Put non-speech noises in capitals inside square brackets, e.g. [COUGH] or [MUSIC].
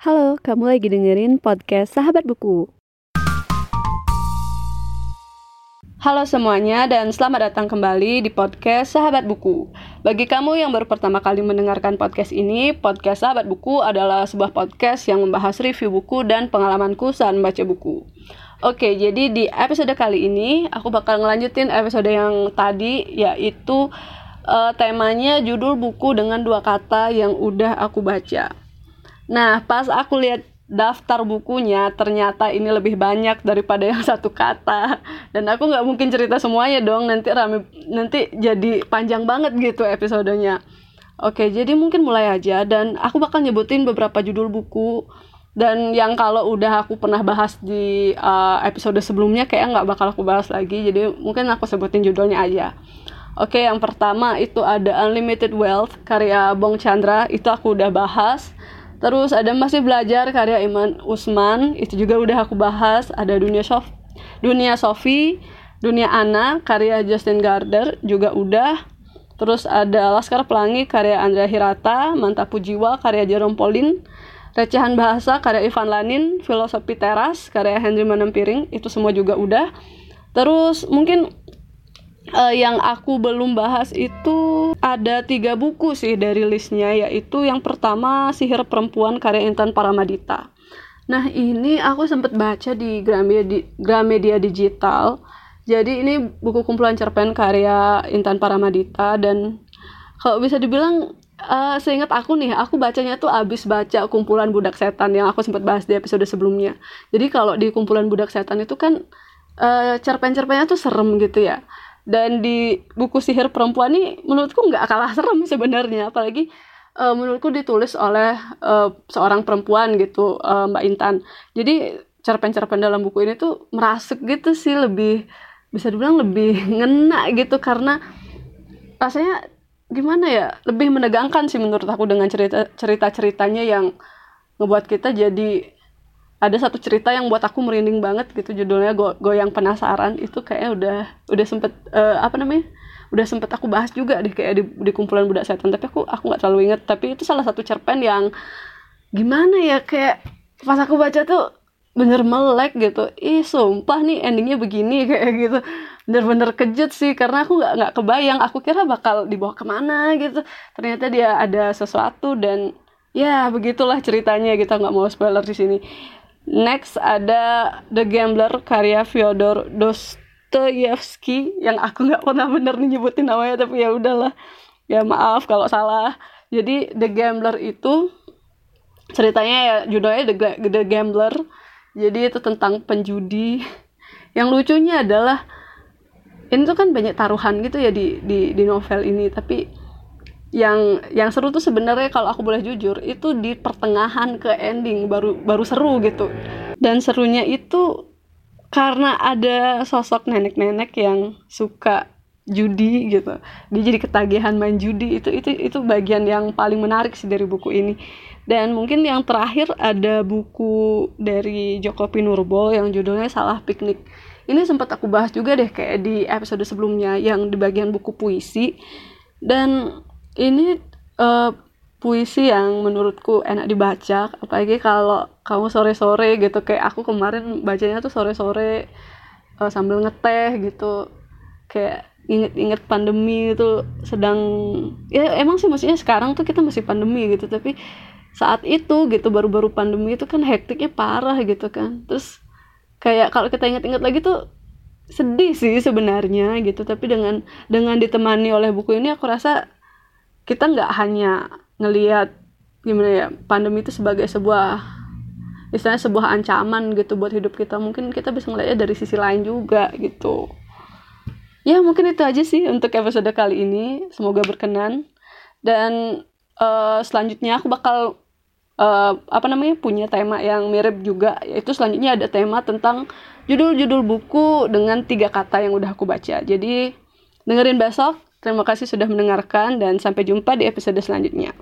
Halo, kamu lagi dengerin podcast Sahabat Buku. Halo semuanya dan selamat datang kembali di podcast Sahabat Buku. Bagi kamu yang baru pertama kali mendengarkan podcast ini, podcast Sahabat Buku adalah sebuah podcast yang membahas review buku dan pengalamanku saat membaca buku. Oke, jadi di episode kali ini aku bakal ngelanjutin episode yang tadi yaitu uh, temanya judul buku dengan dua kata yang udah aku baca. Nah, pas aku lihat daftar bukunya ternyata ini lebih banyak daripada yang [LAUGHS] satu kata. Dan aku nggak mungkin cerita semuanya dong nanti rame nanti jadi panjang banget gitu episodenya. Oke jadi mungkin mulai aja dan aku bakal nyebutin beberapa judul buku. Dan yang kalau udah aku pernah bahas di uh, episode sebelumnya kayak nggak bakal aku bahas lagi jadi mungkin aku sebutin judulnya aja. Oke yang pertama itu ada Unlimited Wealth karya Bong Chandra. Itu aku udah bahas Terus ada masih belajar karya Iman Usman, itu juga udah aku bahas. Ada dunia Sof, dunia Sofi, dunia Ana karya Justin Gardner juga udah. Terus ada Laskar Pelangi karya Andrea Hirata, Mantapu Jiwa karya Jerome Pauline, Recehan Bahasa karya Ivan Lanin, Filosofi Teras karya Henry Manempiring, itu semua juga udah. Terus mungkin uh, yang aku belum bahas itu ada tiga buku sih dari listnya yaitu yang pertama Sihir Perempuan karya Intan Paramadita. Nah ini aku sempat baca di Gramedia, Gramedia Digital. Jadi ini buku kumpulan cerpen karya Intan Paramadita dan kalau bisa dibilang uh, seingat aku nih, aku bacanya tuh abis baca kumpulan budak setan yang aku sempat bahas di episode sebelumnya. Jadi kalau di kumpulan budak setan itu kan uh, cerpen-cerpennya tuh serem gitu ya dan di buku sihir perempuan ini menurutku nggak kalah serem [LAUGHS] sebenarnya. Apalagi uh, menurutku ditulis oleh uh, seorang perempuan gitu uh, Mbak Intan. Jadi cerpen-cerpen dalam buku ini tuh merasuk gitu sih lebih bisa dibilang lebih [LAUGHS] ngena gitu. Karena rasanya gimana ya lebih menegangkan sih menurut aku dengan cerita cerita ceritanya yang ngebuat kita jadi ada satu cerita yang buat aku merinding banget gitu judulnya Go goyang penasaran. Itu kayak udah udah sempet uh, apa namanya udah sempet aku bahas juga deh kayak di, di kumpulan budak setan. Tapi aku aku nggak terlalu inget tapi itu salah satu cerpen yang gimana ya kayak pas aku baca tuh bener melek gitu. Ih sumpah nih endingnya begini [LAUGHS] kayak gitu. Bener-bener kejut sih karena aku nggak nggak kebayang. Aku kira bakal dibawa ke mana gitu. Ternyata dia ada sesuatu dan ya begitulah ceritanya kita nggak mau spoiler di sini Next ada The Gambler karya Fyodor Dostoyevsky yang aku nggak pernah bener nih nyebutin namanya tapi ya udahlah ya maaf kalau salah. Jadi The Gambler itu ceritanya ya judulnya The, The Gambler. Jadi itu tentang penjudi. Yang lucunya adalah ini tuh kan banyak taruhan gitu ya di di di novel ini tapi yang yang seru tuh sebenarnya kalau aku boleh jujur itu di pertengahan ke ending baru baru seru gitu. Dan serunya itu karena ada sosok nenek-nenek yang suka judi gitu. Dia jadi ketagihan main judi. Itu itu itu bagian yang paling menarik sih dari buku ini. Dan mungkin yang terakhir ada buku dari Joko Pinurbo yang judulnya Salah Piknik. Ini sempat aku bahas juga deh kayak di episode sebelumnya yang di bagian buku puisi. Dan ini uh, puisi yang menurutku enak dibaca apalagi kalau kamu sore-sore gitu. Kayak aku kemarin bacanya tuh sore-sore uh, sambil ngeteh gitu. Kayak inget-inget pandemi itu sedang ya emang sih maksudnya sekarang tuh kita masih pandemi gitu. Tapi saat itu gitu baru-baru pandemi itu kan hektiknya parah gitu kan. Terus kayak kalau kita inget-inget lagi tuh sedih sih sebenarnya gitu. Tapi dengan dengan ditemani oleh buku ini aku rasa kita nggak hanya ngelihat gimana ya pandemi itu sebagai sebuah istilahnya sebuah ancaman gitu buat hidup kita. Mungkin kita bisa ngelihatnya dari sisi lain juga gitu. Ya mungkin itu aja sih untuk episode kali ini. Semoga berkenan. Dan uh, selanjutnya aku bakal uh, apa namanya punya tema yang mirip juga. Yaitu selanjutnya ada tema tentang judul-judul buku dengan tiga kata yang udah aku baca. Jadi dengerin besok Terima kasih sudah mendengarkan dan sampai jumpa di episode selanjutnya.